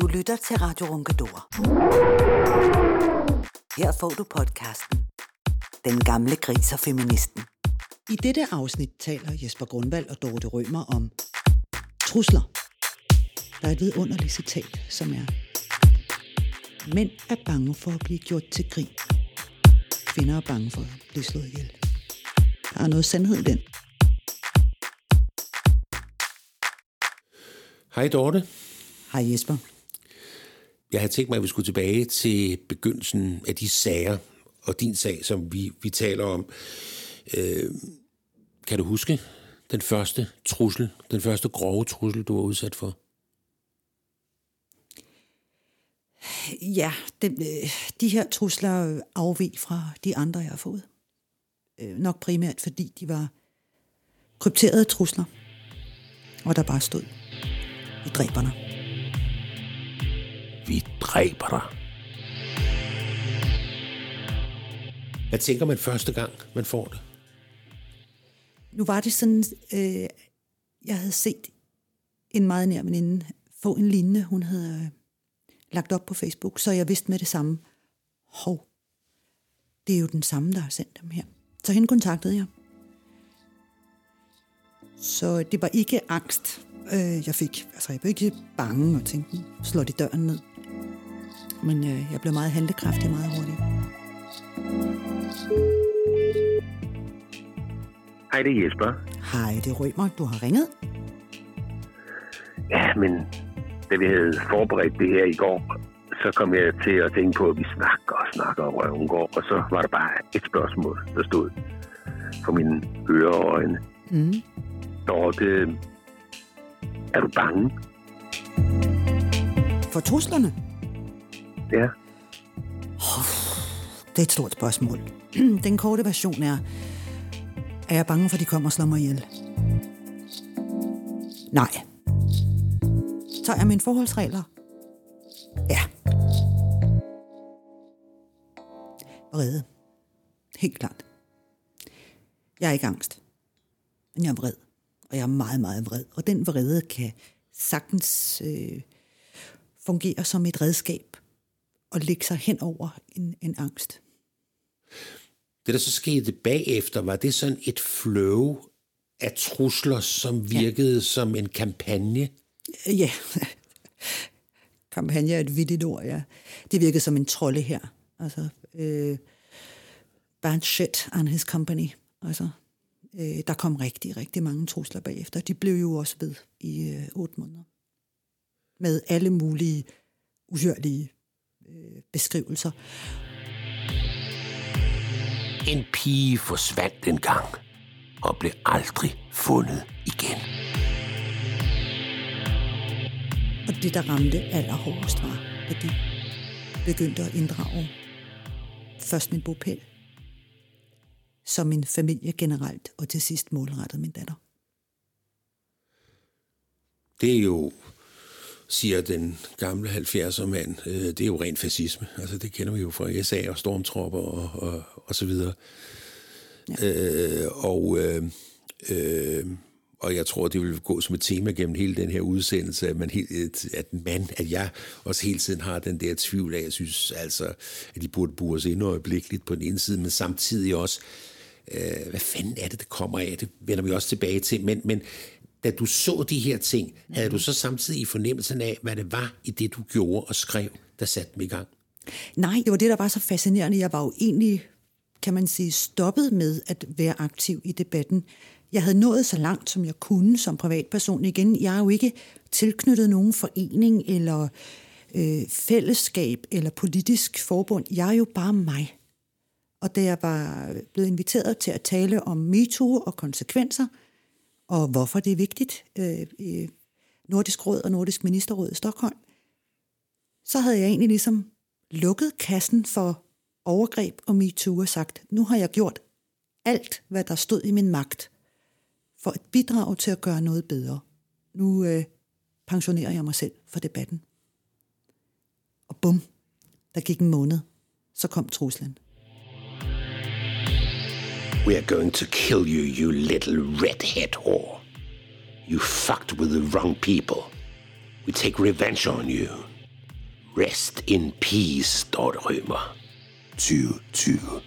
Du lytter til Radio Ronkedor. Her får du podcasten Den gamle gris og feministen. I dette afsnit taler Jesper Grundvald og Dorte Rømer om trusler. Der er et vidunderligt citat, som er Mænd er bange for at blive gjort til grin. Kvinder er bange for at blive slået ihjel. Der er noget sandhed i den. Hej Dorte. Hej Jesper. Jeg havde tænkt mig, at vi skulle tilbage til begyndelsen af de sager, og din sag, som vi, vi taler om. Øh, kan du huske den første trussel, den første grove trussel, du var udsat for? Ja, den, øh, de her trusler afvig fra de andre, jeg har fået. Øh, nok primært, fordi de var krypterede trusler, og der bare stod, vi dræber dig. Vi dræber dig. Hvad tænker man første gang, man får det? Nu var det sådan, øh, jeg havde set en meget nær veninde få en lignende, hun havde øh, lagt op på Facebook, så jeg vidste med det samme, hov, det er jo den samme, der har sendt dem her. Så hende kontaktede jeg. Så det var ikke angst, øh, jeg fik. Altså, jeg blev ikke bange og tænkte, slår de døren ned. Men øh, jeg blev meget handlekraftig meget hurtigt. Hej, det er Jesper. Hej, det Rømer. Du har ringet? Ja, men da vi havde forberedt det her i går, så kom jeg til at tænke på, at vi snakker og snakker og røven går, og så var der bare et spørgsmål, der stod for mine ører og øjne. Mm. Dorte, er du bange? For truslerne? Ja. Det er et stort spørgsmål. Den korte version er, er jeg bange for, at de kommer og slår mig ihjel? Nej. Tager er mine forholdsregler? Ja. Vrede. Helt klart. Jeg er ikke angst. Men jeg er vred. Og jeg er meget, meget vred. Og den vrede kan sagtens øh, fungere som et redskab og lægge sig hen over en, en angst. Det, der så skete bagefter, var det sådan et flow af trusler, som virkede ja. som en kampagne? Ja, kampagne er et vittigt ord, ja. Det virkede som en trolde her. Altså, øh, bad shit on his company. Altså, øh, der kom rigtig, rigtig mange trusler bagefter. De blev jo også ved i øh, otte måneder. Med alle mulige uhørlige øh, beskrivelser. En pige forsvandt en gang og blev aldrig fundet igen. Og det, der ramte allerhårdest, var, at de begyndte at inddrage først min bopæl, så min familie generelt, og til sidst målrettet min datter. Det er jo, siger den gamle 70'er mand, øh, det er jo ren fascisme. Altså det kender vi jo fra SA og stormtropper og, og, og så videre. Ja. Øh, og, øh, øh, og jeg tror, det vil gå som et tema gennem hele den her udsendelse, at, man helt, at mand, at jeg også hele tiden har den der tvivl af, jeg synes altså, at de burde bruge os ind øjeblikkeligt på den ene side, men samtidig også, øh, hvad fanden er det, der kommer af det, vender vi også tilbage til, men, men da du så de her ting, havde du så samtidig i fornemmelsen af, hvad det var i det, du gjorde og skrev, der satte dem i gang? Nej, det var det, der var så fascinerende. Jeg var jo egentlig, kan man sige, stoppet med at være aktiv i debatten. Jeg havde nået så langt, som jeg kunne som privatperson. Igen, jeg er jo ikke tilknyttet nogen forening eller øh, fællesskab eller politisk forbund. Jeg er jo bare mig. Og da jeg var blevet inviteret til at tale om MeToo og konsekvenser, og hvorfor det er vigtigt øh, i Nordisk Råd og Nordisk Ministerråd i Stockholm, så havde jeg egentlig ligesom lukket kassen for overgreb og MeToo og sagt, nu har jeg gjort alt, hvad der stod i min magt, for at bidrage til at gøre noget bedre. Nu øh, pensionerer jeg mig selv for debatten. Og bum, der gik en måned, så kom truslen. We are going to kill you, you little redhead whore. You fucked with the wrong people. We take revenge on you. Rest in peace, Dorte Rømer. 2020.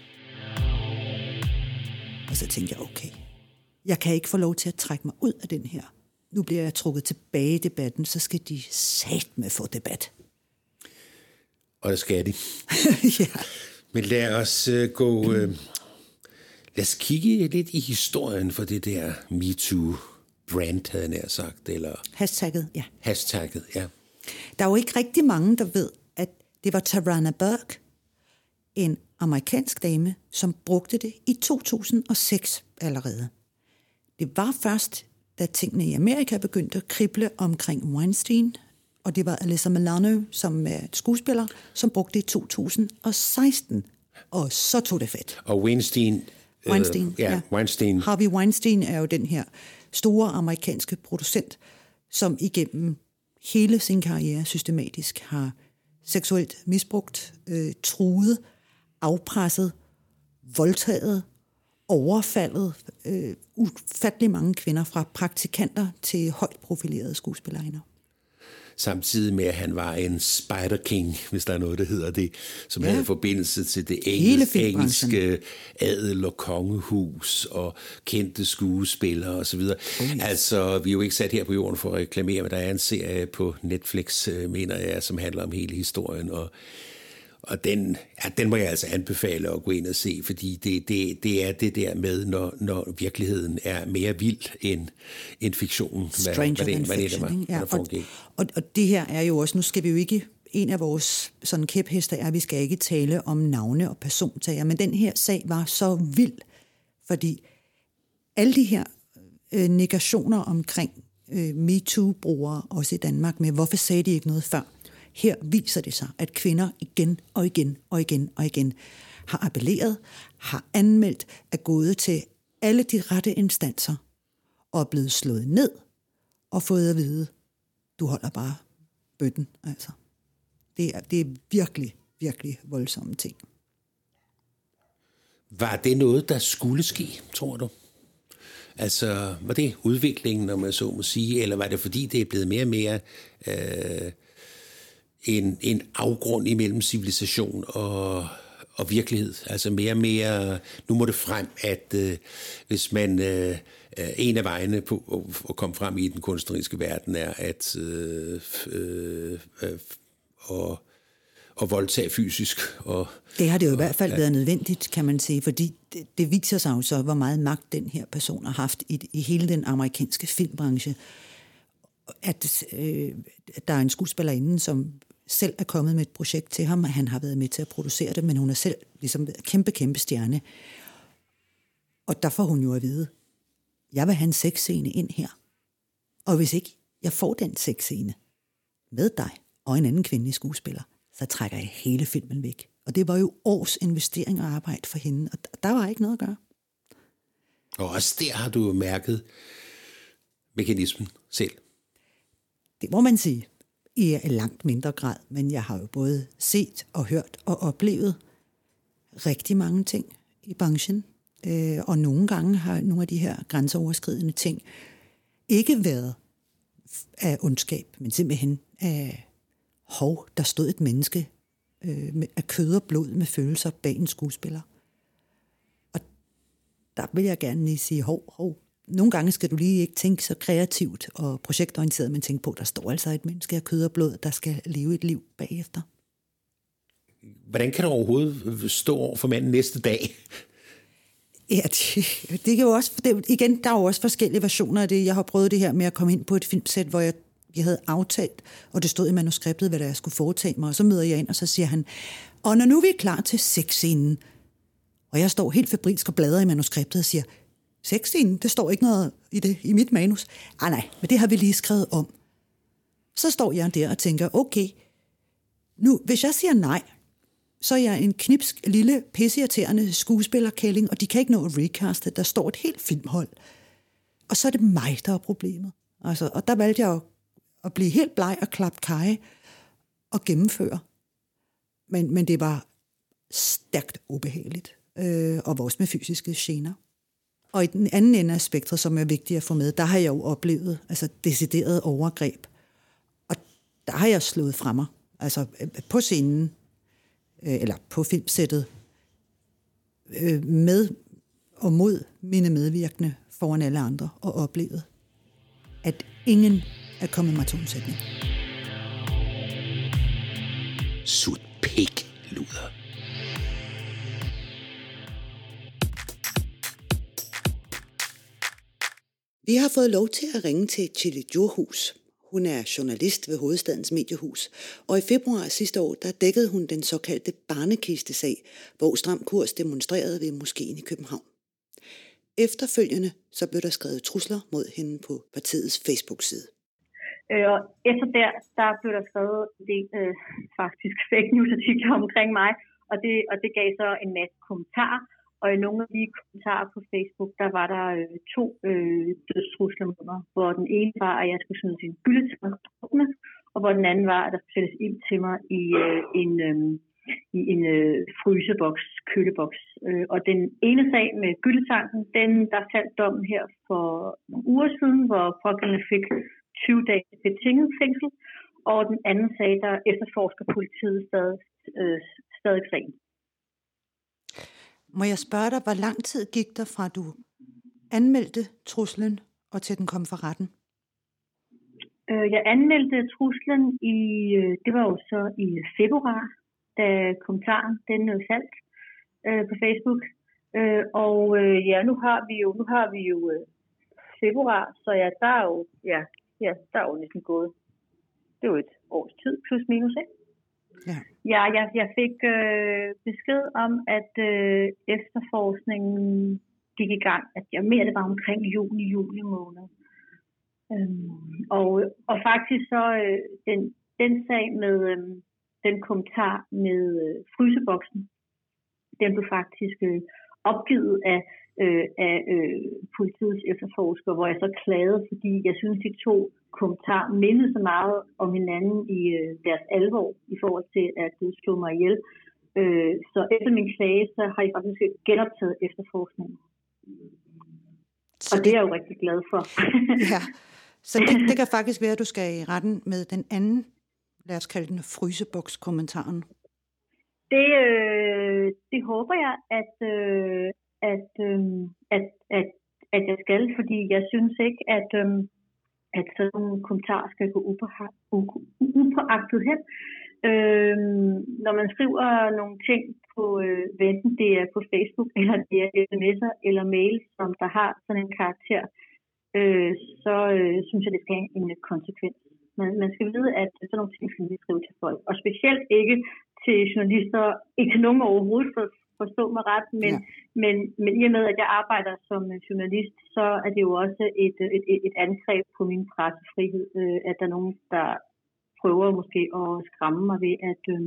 Og så tænkte jeg, okay, jeg kan ikke få lov til at trække mig ud af den her. Nu bliver jeg trukket tilbage i debatten, så skal de sat med få debat. Og det skal de. ja. Men lad os uh, gå... Uh, lad os kigge lidt i historien for det der MeToo-brand, havde jeg nær sagt, eller Hashtagget, ja. hashtagget, ja. Der er jo ikke rigtig mange, der ved, at det var Tarana Burke, en amerikansk dame, som brugte det i 2006 allerede. Det var først, da tingene i Amerika begyndte at krible omkring Weinstein, og det var Alyssa Milano, som er skuespiller, som brugte det i 2016. Og så tog det fedt. Og Weinstein... Weinstein, øh, ja, Weinstein. Harvey Weinstein er jo den her store amerikanske producent, som igennem hele sin karriere systematisk har seksuelt misbrugt, øh, truet, afpresset, voldtaget, overfaldet øh, ufattelig mange kvinder, fra praktikanter til højt profilerede skuespillerinder. Samtidig med, at han var en Spider King, hvis der er noget, der hedder det, som Ja. havde forbindelse til det engelske, engelske adel og kongehus og kendte skuespillere osv. Oh, yes. Altså, vi er jo ikke sat her på jorden for at reklamere, men der er en serie på Netflix, øh, mener jeg, som handler om hele historien, og og den, ja, den må jeg altså anbefale at gå ind og se, fordi det, det, det er det der med, når, når virkeligheden er mere vild end, end fiktionen. Stranger hvad, than det, hvad det, fiction. var, ikke? ja, der og, og, og det her er jo også, nu skal vi jo ikke, en af vores sådan kæphester er, at vi skal ikke tale om navne og persontager, men den her sag var så vild, fordi alle de her øh, negationer omkring øh, MeToo-brugere, også i Danmark, med hvorfor sagde de ikke noget før, her viser det sig, at kvinder igen og igen og igen og igen har appelleret, har anmeldt, er gået til alle de rette instanser og er blevet slået ned og fået at vide, du holder bare bøtten. Altså. Det, er, det er virkelig, virkelig voldsomme ting. Var det noget, der skulle ske, tror du? Altså, var det udviklingen, når man så må sige, eller var det fordi, det er blevet mere og mere øh, en, en afgrund imellem civilisation og, og virkelighed? Altså mere og mere, nu må det frem, at øh, hvis man, øh, en af vejene på at, komme frem i den kunstneriske verden er at øh, øh, øh, og, og voldtage fysisk. Og, Det har det jo i hvert fald været nødvendigt, kan man sige, fordi det, det viser sig jo så, hvor meget magt den her person har haft i, i hele den amerikanske filmbranche. At øh, der er en skuespillerinde, som selv er kommet med et projekt til ham, han har været med til at producere det, men hun er selv ligesom kæmpe, kæmpe stjerne. Og der får hun jo at vide, jeg vil have en sexscene ind her. Og hvis ikke jeg får den sexscene med dig og en anden kvindelig skuespiller, så trækker jeg hele filmen væk. Og det var jo års investering og arbejde for hende, og der- der var ikke noget at gøre. og også der har du jo mærket mekanismen selv. Det må man sige. I langt mindre grad, men jeg har jo både set og hørt og oplevet rigtig mange ting i branchen. Øh, og nogle gange har nogle af de her grænseoverskridende ting ikke været af ondskab, men simpelthen af hov, der stod et menneske øh, med, af kød og blod med følelser bag en skuespiller. Og der vil jeg gerne lige sige, hov, hov, nogle gange skal du lige ikke tænke så kreativt og projektorienteret, men tænke på, at der står altså et menneske af kød og blod, der skal leve et liv bagefter. Hvordan kan du overhovedet stå over for manden næste dag? Ja, det, det kan jo også, det, igen, der er jo også forskellige versioner af det. Jeg har prøvet det her med at komme ind på et filmsæt, hvor jeg, jeg havde aftalt, og det stod i manuskriptet, hvad der jeg skulle foretage mig, og så møder jeg ind, og så siger han, og når nu vi er klar til sexscenen, og jeg står helt febrilsk og bladrer i manuskriptet og siger, sexscenen, det står ikke noget i det i mit manus. Ah nej, men det har vi lige skrevet om. Så står jeg der og tænker, okay, nu, hvis jeg siger nej, så er jeg en knipsk lille pisseirriterende skuespillerkælling, og de kan ikke nå at recaste. Der står et helt filmhold. Og så er det mig, der er problemet. Altså, og der valgte jeg at, at blive helt bleg og klappe kaj og gennemføre. Men, men det var stærkt ubehageligt, øh, og også med fysiske gener. Og i den anden ende af spektret, som er vigtigt at få med, der har jeg jo oplevet altså decideret overgreb. Og der har jeg slået fra mig. Altså øh, på scenen, øh, eller på filmsættet, øh, med og mod mine medvirkende foran alle andre, og oplevet, at ingen er kommet mig til undsætning. Sut pik, luder. Vi har fået lov til at ringe til Chili Djurhus. Hun er journalist ved Hovedstadens Mediehus, og i februar sidste år, der dækkede hun den såkaldte barnekistesag, hvor Stram Kurs demonstrerede ved moskeen i København. Efterfølgende så blev der skrevet trusler mod hende på partiets Facebook-side. Øh, og efter der, der blev der skrevet det, øh, faktisk fake news artikler omkring mig, og det, og det gav så en masse kommentarer. Og i nogle af de kommentarer på Facebook, der var der øh, to øh, dødstrusler mod mig, hvor den ene var, at jeg skulle smide sin gyldetank og hvor den anden var, at der skulle sættes ind til mig i øh, en, øh, i en øh, fryseboks, køleboks. Øh, og den ene sag med gyldetanken, den der faldt dommen her for nogle uger siden, hvor pågældende fik 20 dage betinget fængsel, og den anden sag, der efterforsker politiet stadig, øh, stadig sagen. Må jeg spørge dig, hvor lang tid gik der fra du anmeldte truslen, og til den kom for retten? Øh, jeg anmeldte truslen i, øh, det var jo så i februar, da kommentaren den øh, faldt øh, på Facebook. Øh, og øh, ja, nu har vi jo, nu har vi jo øh, februar, så ja, der er jo, ja, ja, der er jo næsten gået. Det er jo et års tid, plus minus, ikke? Ja, ja jeg, jeg fik øh, besked om, at øh, efterforskningen gik i gang, at jeg mere det var omkring juni, juli måned. Øhm, og, og faktisk så øh, den, den sag med øh, den kommentar med øh, fryseboksen, den blev faktisk øh, opgivet af, øh, af øh, politiets efterforsker, hvor jeg så klagede, fordi jeg synes, de to kommentar mindede så meget om hinanden i øh, deres alvor i forhold til at slå mig ihjel. Øh, så efter min klage, så har jeg faktisk genoptaget efterforskningen. Så og det, det er jeg jo rigtig glad for. ja, så det, det kan faktisk være, at du skal i retten med den anden, lad os kalde den fryseboks-kommentaren. Det, øh, det håber jeg, at, øh, at, øh, at, at, at jeg skal, fordi jeg synes ikke, at, øh, at sådan nogle kommentarer skal gå upåagtet hen. Øh, når man skriver nogle ting på, øh, enten det er på Facebook, eller det er sms'er eller mails, som der har sådan en karakter, øh, så øh, synes jeg, det skal have en konsekvens. Man, man skal vide, at sådan nogle ting skal vi skrive til folk. Og specielt ikke til journalister, ikke til nogen overhovedet, for, forstå mig ret, men, ja. men, men i og med, at jeg arbejder som journalist, så er det jo også et, et, et, et angreb på min pressefrihed, øh, at der er nogen, der prøver måske at skræmme mig ved at, øh,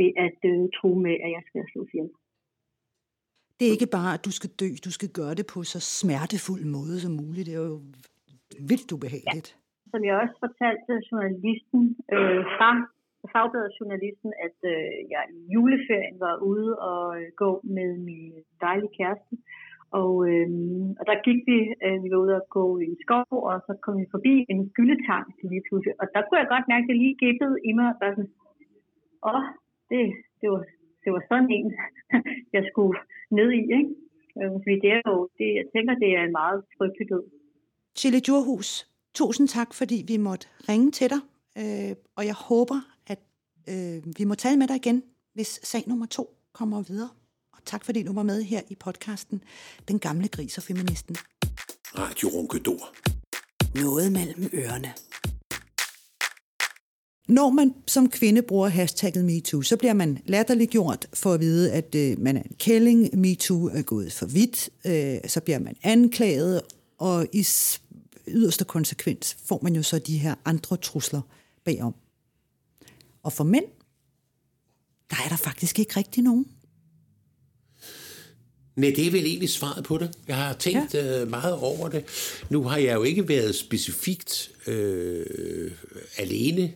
ved at øh, tro med, at jeg skal slå ihjel. Det er ikke bare, at du skal dø, du skal gøre det på så smertefuld måde som muligt. Det er jo vildt ubehageligt. Ja. Som jeg også fortalte journalisten øh, på fagbladet journalisten, at øh, jeg i juleferien var ude og øh, gå med min dejlige kæreste. Og, øh, og der gik vi, øh, vi var ude og gå i skov, og så kom vi forbi en gyldetang lige pludselig. Og der kunne jeg godt mærke, at det lige gæppede i mig. Og sådan, åh, det, det, var, det var sådan en, jeg skulle ned i, ikke? Øh, fordi det er jo, det, jeg tænker, det er en meget frygtelig død. Chile Djurhus, tusind tak, fordi vi måtte ringe til dig. Øh, og jeg håber, Øh, vi må tale med dig igen, hvis sag nummer to kommer videre. Og tak fordi du var med her i podcasten Den gamle gris og feministen. Radio Runkedor. Noget mellem ørerne. når man som kvinde bruger hashtagget MeToo, så bliver man latterliggjort for at vide, at øh, man er en kælling, MeToo er gået for vidt, øh, så bliver man anklaget, og i yderste konsekvens får man jo så de her andre trusler bagom. Og for mænd, der er der faktisk ikke rigtig nogen. Nej, det er vel egentlig svaret på det. Jeg har tænkt ja. øh, meget over det. Nu har jeg jo ikke været specifikt øh, alene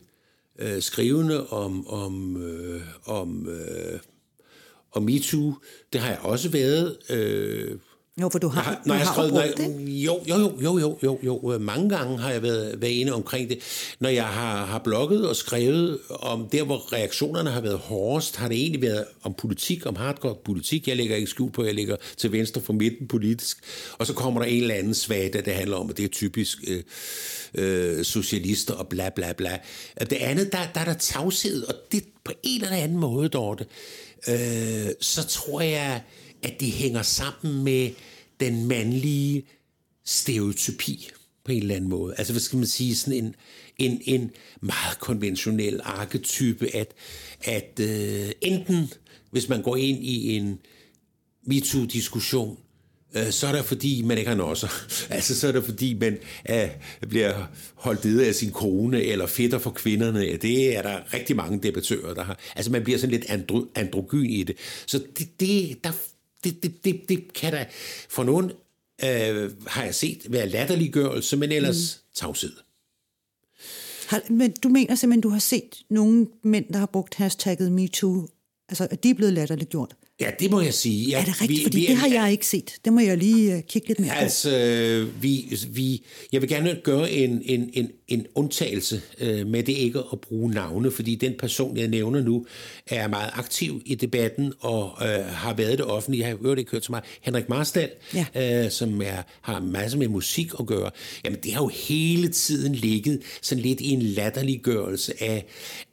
øh, skrivende om, om, øh, om, øh, om MeToo. Det har jeg også været. Øh, jo, for du har, når du jeg har skrevet, når, det. Jo, jo, jo, jo, jo, jo, jo. Mange gange har jeg været, været inde omkring det. Når jeg har, har blogget og skrevet om der, hvor reaktionerne har været hårdest, har det egentlig været om politik, om hardcore politik. Jeg lægger ikke skjul på, jeg ligger til venstre for midten politisk. Og så kommer der en eller anden svag, det handler om, at det er typisk øh, øh, socialister og bla bla bla. Det andet, der, der er der tavshed, og det på en eller anden måde, Dorte, øh, så tror jeg at det hænger sammen med den mandlige stereotypi på en eller anden måde. Altså, hvad skal man sige, sådan en, en, en meget konventionel arketype, at, at øh, enten, hvis man går ind i en MeToo-diskussion, øh, så er det fordi, man ikke har nosser. altså, så er det fordi, man øh, bliver holdt nede af sin kone, eller fætter for kvinderne. Det er der rigtig mange debattører, der har. Altså, man bliver sådan lidt andro, androgyn i det. Så det, det, der det, det, det, det kan da for nogen, øh, har jeg set, være latterliggørelse, men ellers mm. tavshed. Men du mener simpelthen, du har set nogle mænd, der har brugt hashtagget MeToo, altså at de er blevet latterliggjort? Ja, det må jeg sige. Ja, er det rigtigt? Vi, Fordi vi, det har jeg ikke set. Det må jeg lige uh, kigge lidt mere på. Altså, vi, vi, jeg vil gerne gøre en, en, en, en undtagelse uh, med det ikke at bruge navne, fordi den person, jeg nævner nu, er meget aktiv i debatten og uh, har været det offentlige. Jeg har hørt det kørt til mig. Henrik Marstal, ja. uh, som er, har masser med musik at gøre. Jamen, det har jo hele tiden ligget sådan lidt i en latterliggørelse af,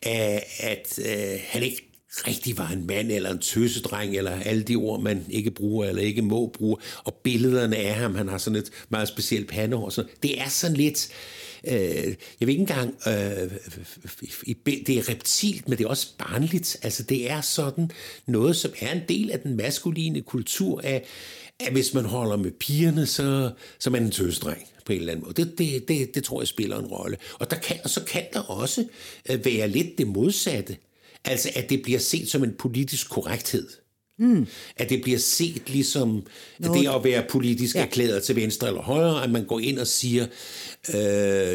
af at uh, han ikke rigtig var en mand eller en tøsedreng, eller alle de ord, man ikke bruger eller ikke må bruge, og billederne af ham, han har sådan et meget specielt pandehår. Sådan. det er sådan lidt, øh, jeg ved ikke engang, øh, det er reptilt, men det er også barnligt. Altså det er sådan noget, som er en del af den maskuline kultur af, at hvis man holder med pigerne, så, så er man en tøsedreng på en eller anden måde. Det, det, det, det tror jeg spiller en rolle. Og, der kan, og så kan der også øh, være lidt det modsatte. Altså, at det bliver set som en politisk korrekthed. Mm. At det bliver set ligesom Nå, det at være politisk ja. erklæret til venstre eller højre, at man går ind og siger... Øh,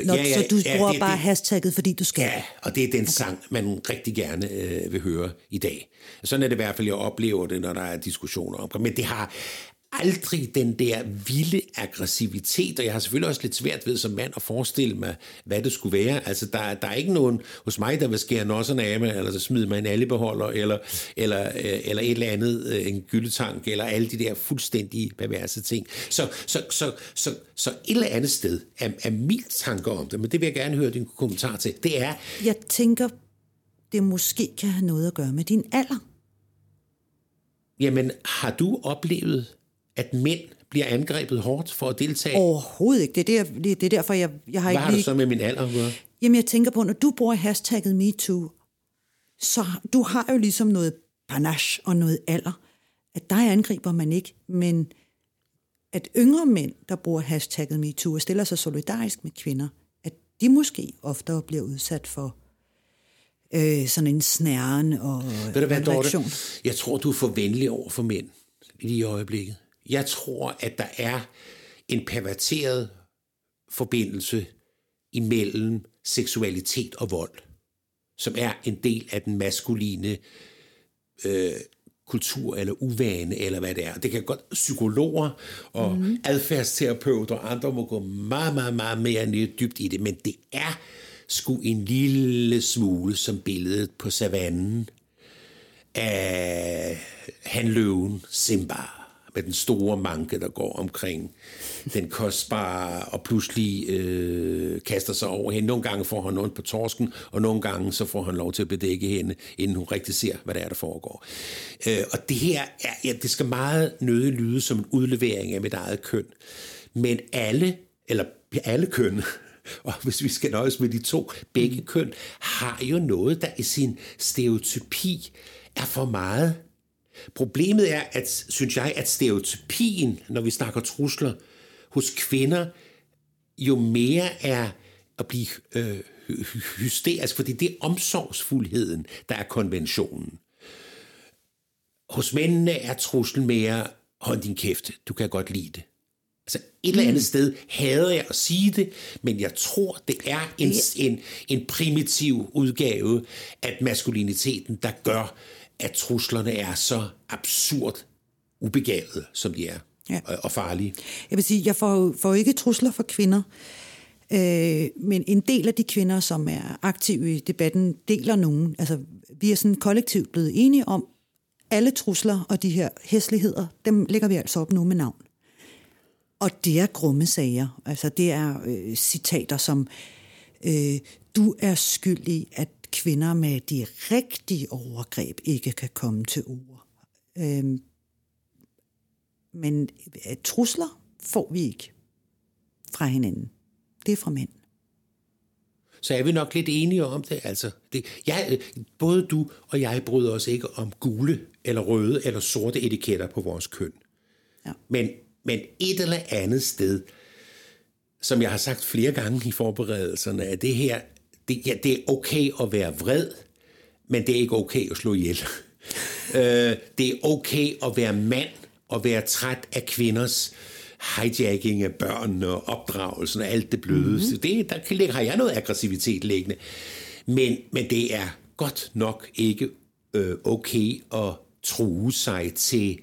Nå, ja, ja, så du ja, bruger det, bare det, hashtagget, fordi du skal? Ja, og det er den okay. sang, man rigtig gerne øh, vil høre i dag. Sådan er det i hvert fald, jeg oplever det, når der er diskussioner om Men det har, aldrig den der vilde aggressivitet, og jeg har selvfølgelig også lidt svært ved som mand at forestille mig, hvad det skulle være. Altså, der, der er ikke nogen hos mig, der vil skære nosserne af mig, eller så smider man en allibeholder, eller, eller, øh, eller et eller andet, øh, en gyldetank, eller alle de der fuldstændig perverse ting. Så, så, så, så, så et eller andet sted er, er min tanker om det, men det vil jeg gerne høre din kommentar til, det er... Jeg tænker, det måske kan have noget at gøre med din alder. Jamen, har du oplevet at mænd bliver angrebet hårdt for at deltage? Overhovedet ikke. Det er, der, det er derfor, jeg, jeg har Hvad ikke har lige... du så med min alder at gøre? Jamen, jeg tænker på, når du bruger hashtagget MeToo, så du har jo ligesom noget panache og noget alder. At dig angriber man ikke, men at yngre mænd, der bruger hashtagget MeToo og stiller sig solidarisk med kvinder, at de måske oftere bliver udsat for øh, sådan en snæren og Ved du hvad. Dorte? Jeg tror, du er for venlig over for mænd i øjeblikket. Jeg tror, at der er en perverteret forbindelse imellem seksualitet og vold, som er en del af den maskuline øh, kultur eller uvane, eller hvad det er. Det kan godt psykologer og mm. adfærdsterapeuter og andre må gå meget, meget, meget mere dybt i det, men det er sgu en lille smule som billedet på savannen af hanløven Simba med den store manke, der går omkring den kostbare, og pludselig øh, kaster sig over hende. Nogle gange får han noget på torsken, og nogle gange så får han lov til at bedække hende, inden hun rigtig ser, hvad der er, der foregår. Øh, og det her, er, ja, det skal meget nødig lyde som en udlevering af mit eget køn. Men alle, eller alle køn, og hvis vi skal nøjes med de to, begge køn, har jo noget, der i sin stereotypi er for meget. Problemet er, at, synes jeg, at stereotypien, når vi snakker trusler hos kvinder, jo mere er at blive øh, hysterisk, fordi det er omsorgsfuldheden, der er konventionen. Hos mændene er truslen mere, hold din kæft, du kan godt lide det. Altså et eller andet mm. sted hader jeg at sige det, men jeg tror, det er en, en, en primitiv udgave af maskuliniteten, der gør, at truslerne er så absurd ubegavet, som de er, ja. og, og farlige. Jeg vil sige, jeg får, får ikke trusler for kvinder, øh, men en del af de kvinder, som er aktive i debatten, deler nogen. Altså, vi er sådan kollektivt blevet enige om, alle trusler og de her hæsligheder, dem lægger vi altså op nu med navn. Og det er grumme sager. Altså det er øh, citater som, øh, du er skyldig, at kvinder med de rigtige overgreb ikke kan komme til ord. Øh, men øh, trusler får vi ikke fra hinanden. Det er fra mænd. Så er vi nok lidt enige om det. Altså, det jeg, både du og jeg bryder os ikke om gule eller røde eller sorte etiketter på vores køn. Ja. Men men et eller andet sted, som jeg har sagt flere gange i forberedelserne, at det her, det, ja, det er okay at være vred, men det er ikke okay at slå ihjel. øh, det er okay at være mand og være træt af kvinders hijacking af børn og opdragelsen og alt det bløde. Mm-hmm. det, der har jeg noget aggressivitet liggende. Men, men det er godt nok ikke øh, okay at true sig til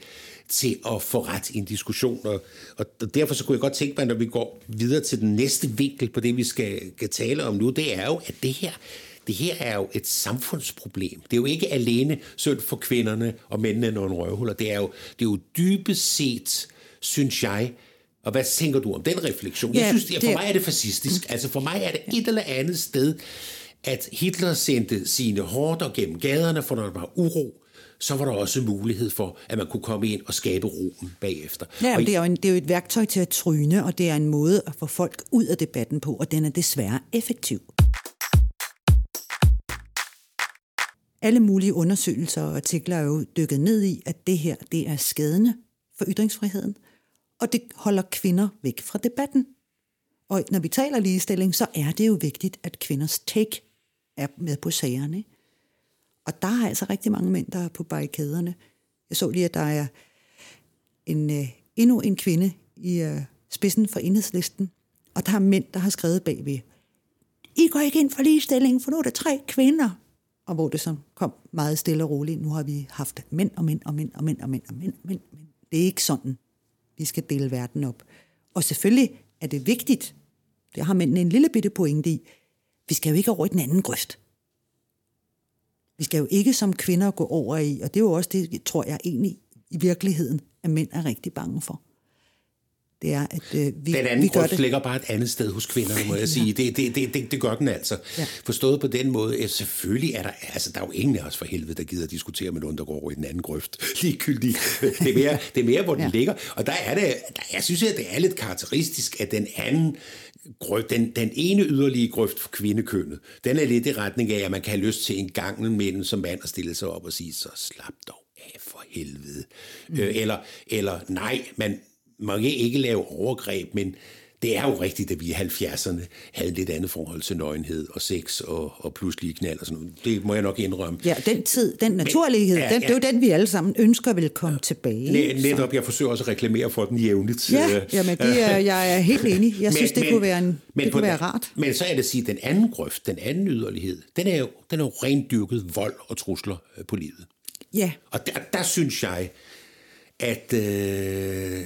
til at få ret i en diskussion. Og, og derfor så kunne jeg godt tænke mig, når vi går videre til den næste vinkel på det, vi skal, skal tale om nu, det er jo, at det her, det her er jo et samfundsproblem. Det er jo ikke alene synd for kvinderne og mændene nogle røvhuller. Det er jo, det er jo dybest set, synes jeg, og hvad tænker du om den refleksion? Ja, jeg synes, for det... mig er det fascistisk. Altså for mig er det et eller andet sted, at Hitler sendte sine hårder gennem gaderne, for når der var uro, så var der også mulighed for, at man kunne komme ind og skabe roen bagefter. Ja, og det, er jo en, det er jo et værktøj til at tryne, og det er en måde at få folk ud af debatten på, og den er desværre effektiv. Alle mulige undersøgelser og artikler er jo dykket ned i, at det her det er skadende for ytringsfriheden, og det holder kvinder væk fra debatten. Og når vi taler ligestilling, så er det jo vigtigt, at kvinders take er med på sagerne. Og der er altså rigtig mange mænd, der er på barrikaderne. Jeg så lige, at der er en, øh, endnu en kvinde i øh, spidsen for enhedslisten, og der er mænd, der har skrevet bagved, I går ikke ind for ligestilling, for nu er der tre kvinder. Og hvor det så kom meget stille og roligt. Nu har vi haft mænd og mænd og mænd og mænd og mænd og mænd. mænd, mænd. Det er ikke sådan, vi skal dele verden op. Og selvfølgelig er det vigtigt, det har mændene en lille bitte pointe i, vi skal jo ikke over i den anden grøft. Vi skal jo ikke som kvinder gå over i, og det er jo også det, tror jeg egentlig i virkeligheden, at mænd er rigtig bange for. Det er, at øh, vi, den anden vi gør det. ligger bare et andet sted hos kvinderne, må jeg sige. Det, det, det, det, det gør den altså. Ja. Forstået på den måde, at selvfølgelig er der, altså der er jo ingen af os for helvede, der gider diskutere med nogen, der går over i den anden grøft. Ligegyldigt. Det er mere, det er mere hvor den ja. ligger. Og der er det, der, jeg synes, at det er lidt karakteristisk, at den anden grøft, den, den ene yderlige grøft for kvindekønnet, den er lidt i retning af, at man kan have lyst til en gang mellem som mand at stille sig op og sige, så slap dog af for helvede. Mm. Øh, eller, eller nej, man må ikke lave overgreb, men det er jo rigtigt, at vi i 70'erne havde lidt andet forhold til nøgenhed og sex og, og pludselig knald og sådan noget. Det må jeg nok indrømme. Ja, den tid, den naturlighed, Men, ja, den, det er jo den, vi alle sammen ønsker vil komme ja, tilbage. Netop, jeg forsøger også at reklamere for den jævnligt. Ja, jamen det er, jeg er helt enig. Jeg men, synes, det men, kunne være, en, men det kunne være rart. Men så er det at sige, at den anden grøft, den anden yderlighed, den er jo, den er jo rendyrket vold og trusler øh, på livet. Ja. Og der, der synes jeg, at, øh,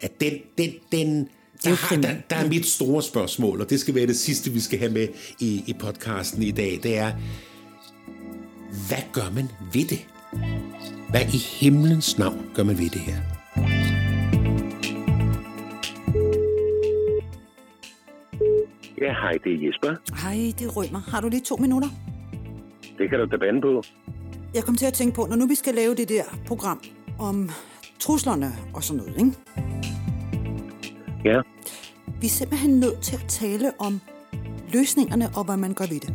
at den, den, den der, har, der, der er mit store spørgsmål, og det skal være det sidste, vi skal have med i, i podcasten i dag. Det er, hvad gør man ved det? Hvad i himlens navn gør man ved det her? Ja, hej, det er Jesper. Hej, det er Rømer. Har du lige to minutter? Det kan du da bande på. Jeg kom til at tænke på, når nu vi skal lave det der program om truslerne og sådan noget, ikke? Ja. Vi er simpelthen nødt til at tale om løsningerne og hvad man gør ved det.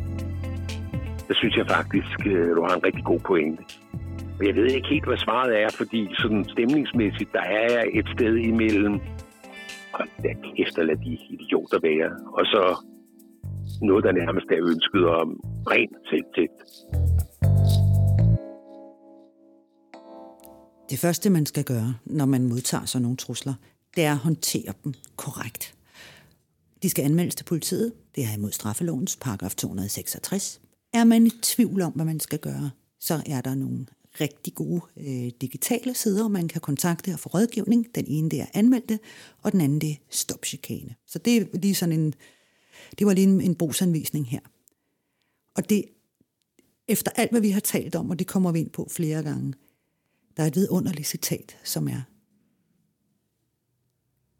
Det synes jeg faktisk, øh, du har en rigtig god pointe. Jeg ved ikke helt, hvad svaret er, fordi sådan stemningsmæssigt, der er jeg et sted imellem, og da kæft, lad de idioter være, og så noget, der nærmest er ønsket om ren selvtægt. Det første, man skal gøre, når man modtager sådan nogle trusler, det er at håndtere dem korrekt. De skal anmeldes til politiet. Det er imod straffelovens paragraf 266. Er man i tvivl om, hvad man skal gøre, så er der nogle rigtig gode øh, digitale sider, man kan kontakte og få rådgivning. Den ene det er anmeldte, og den anden det er stop chikane. Så det er lige sådan en, det var lige en, en brugsanvisning her. Og det, efter alt, hvad vi har talt om, og det kommer vi ind på flere gange, der er et vidunderligt citat, som er,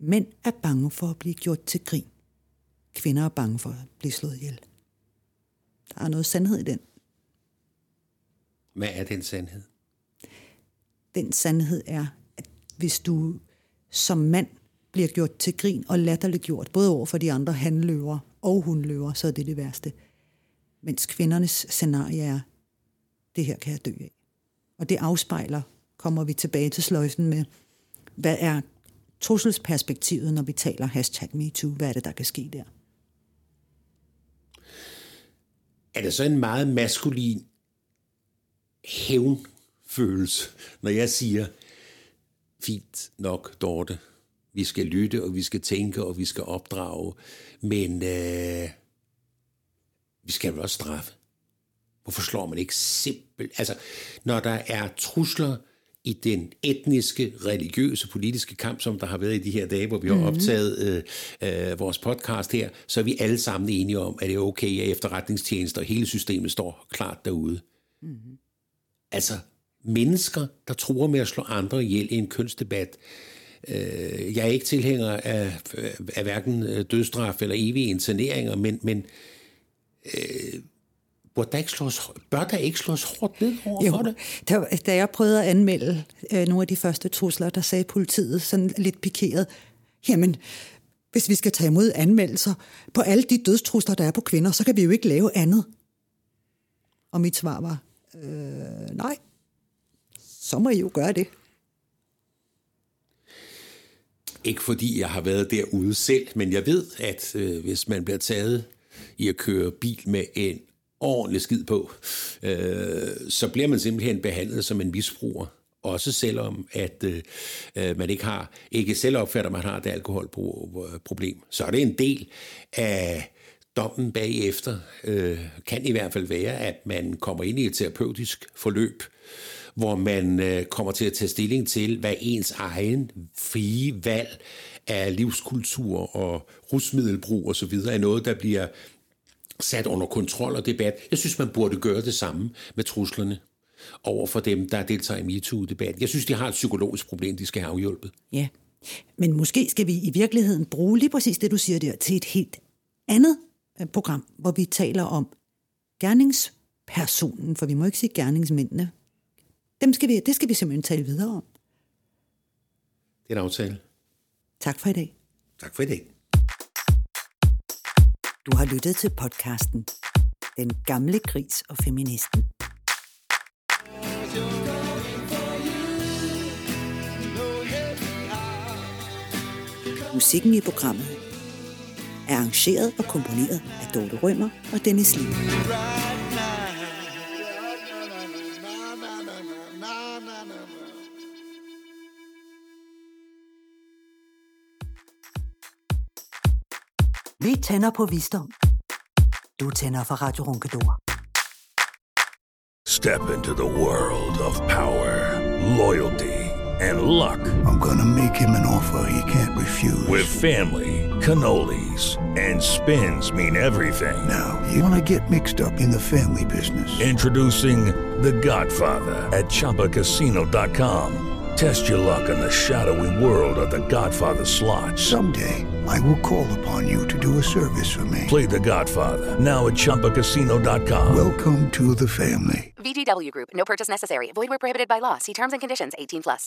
Mænd er bange for at blive gjort til grin. Kvinder er bange for at blive slået ihjel. Der er noget sandhed i den. Hvad er den sandhed? Den sandhed er, at hvis du som mand bliver gjort til grin og latterliggjort, både over for de andre handløver og hundløver, så er det det værste. Mens kvindernes scenarie er, det her kan jeg dø af. Og det afspejler, kommer vi tilbage til sløjfen med, hvad er trusselsperspektivet, når vi taler hashtag MeToo? Hvad er det, der kan ske der? Er det så en meget maskulin hævnfølelse, når jeg siger, fint nok, Dorte, vi skal lytte, og vi skal tænke, og vi skal opdrage, men øh, vi skal vel også straffe. Hvorfor slår man ikke simpelt? Altså, når der er trusler i den etniske, religiøse, politiske kamp, som der har været i de her dage, hvor vi har mm-hmm. optaget øh, øh, vores podcast her, så er vi alle sammen enige om, at det er okay, at efterretningstjenester og hele systemet står klart derude. Mm-hmm. Altså, mennesker, der tror med at slå andre ihjel i en kønsdebat, øh, jeg er ikke tilhænger af, af hverken øh, dødstraf eller evige interneringer, men, men øh, bør der ikke slås, bør der ikke slås hårdt ned over jo, for det? Da, da jeg prøvede at anmelde øh, nogle af de første trusler, der sagde politiet sådan lidt pikeret, jamen, hvis vi skal tage imod anmeldelser på alle de dødstrusler, der er på kvinder, så kan vi jo ikke lave andet. Og mit svar var, øh, nej, så må I jo gøre det. Ikke fordi jeg har været derude selv, men jeg ved, at øh, hvis man bliver taget i at køre bil med en ordentlig skid på, øh, så bliver man simpelthen behandlet som en misbruger. Også selvom at øh, øh man ikke har ikke selv opfatter, at man har et alkoholproblem. Så er det en del af dommen bagefter, øh, kan i hvert fald være, at man kommer ind i et terapeutisk forløb, hvor man øh, kommer til at tage stilling til, hvad ens egen frie valg af livskultur og rusmiddelbrug osv. er noget, der bliver sat under kontrol og debat. Jeg synes, man burde gøre det samme med truslerne over for dem, der deltager i MeToo-debatten. Jeg synes, de har et psykologisk problem, de skal have afhjulpet. Ja, men måske skal vi i virkeligheden bruge lige præcis det, du siger der, til et helt andet øh, program, hvor vi taler om gerningspersonen, for vi må ikke sige gerningsmændene. Dem skal vi, det skal vi simpelthen tale videre om. Det er en aftale. Tak for i dag. Tak for i dag. Du har lyttet til podcasten Den gamle gris og feministen. Musikken i programmet er arrangeret og komponeret af Dorte Rømer og Dennis Lille. Tænder på visdom. Du tænder for Radio Ronkedor. Step into the world of power, loyalty, and luck. I'm gonna make him an offer he can't refuse. With family, cannolis, and spins mean everything. Now, you wanna get mixed up in the family business. Introducing The Godfather at ChumbaCasino.com. Test your luck in the shadowy world of The Godfather slot. Someday. I will call upon you to do a service for me. Play the Godfather. Now at Chumpacasino.com. Welcome to the family. VGW Group. No purchase necessary. Void where prohibited by law. See terms and conditions 18 plus.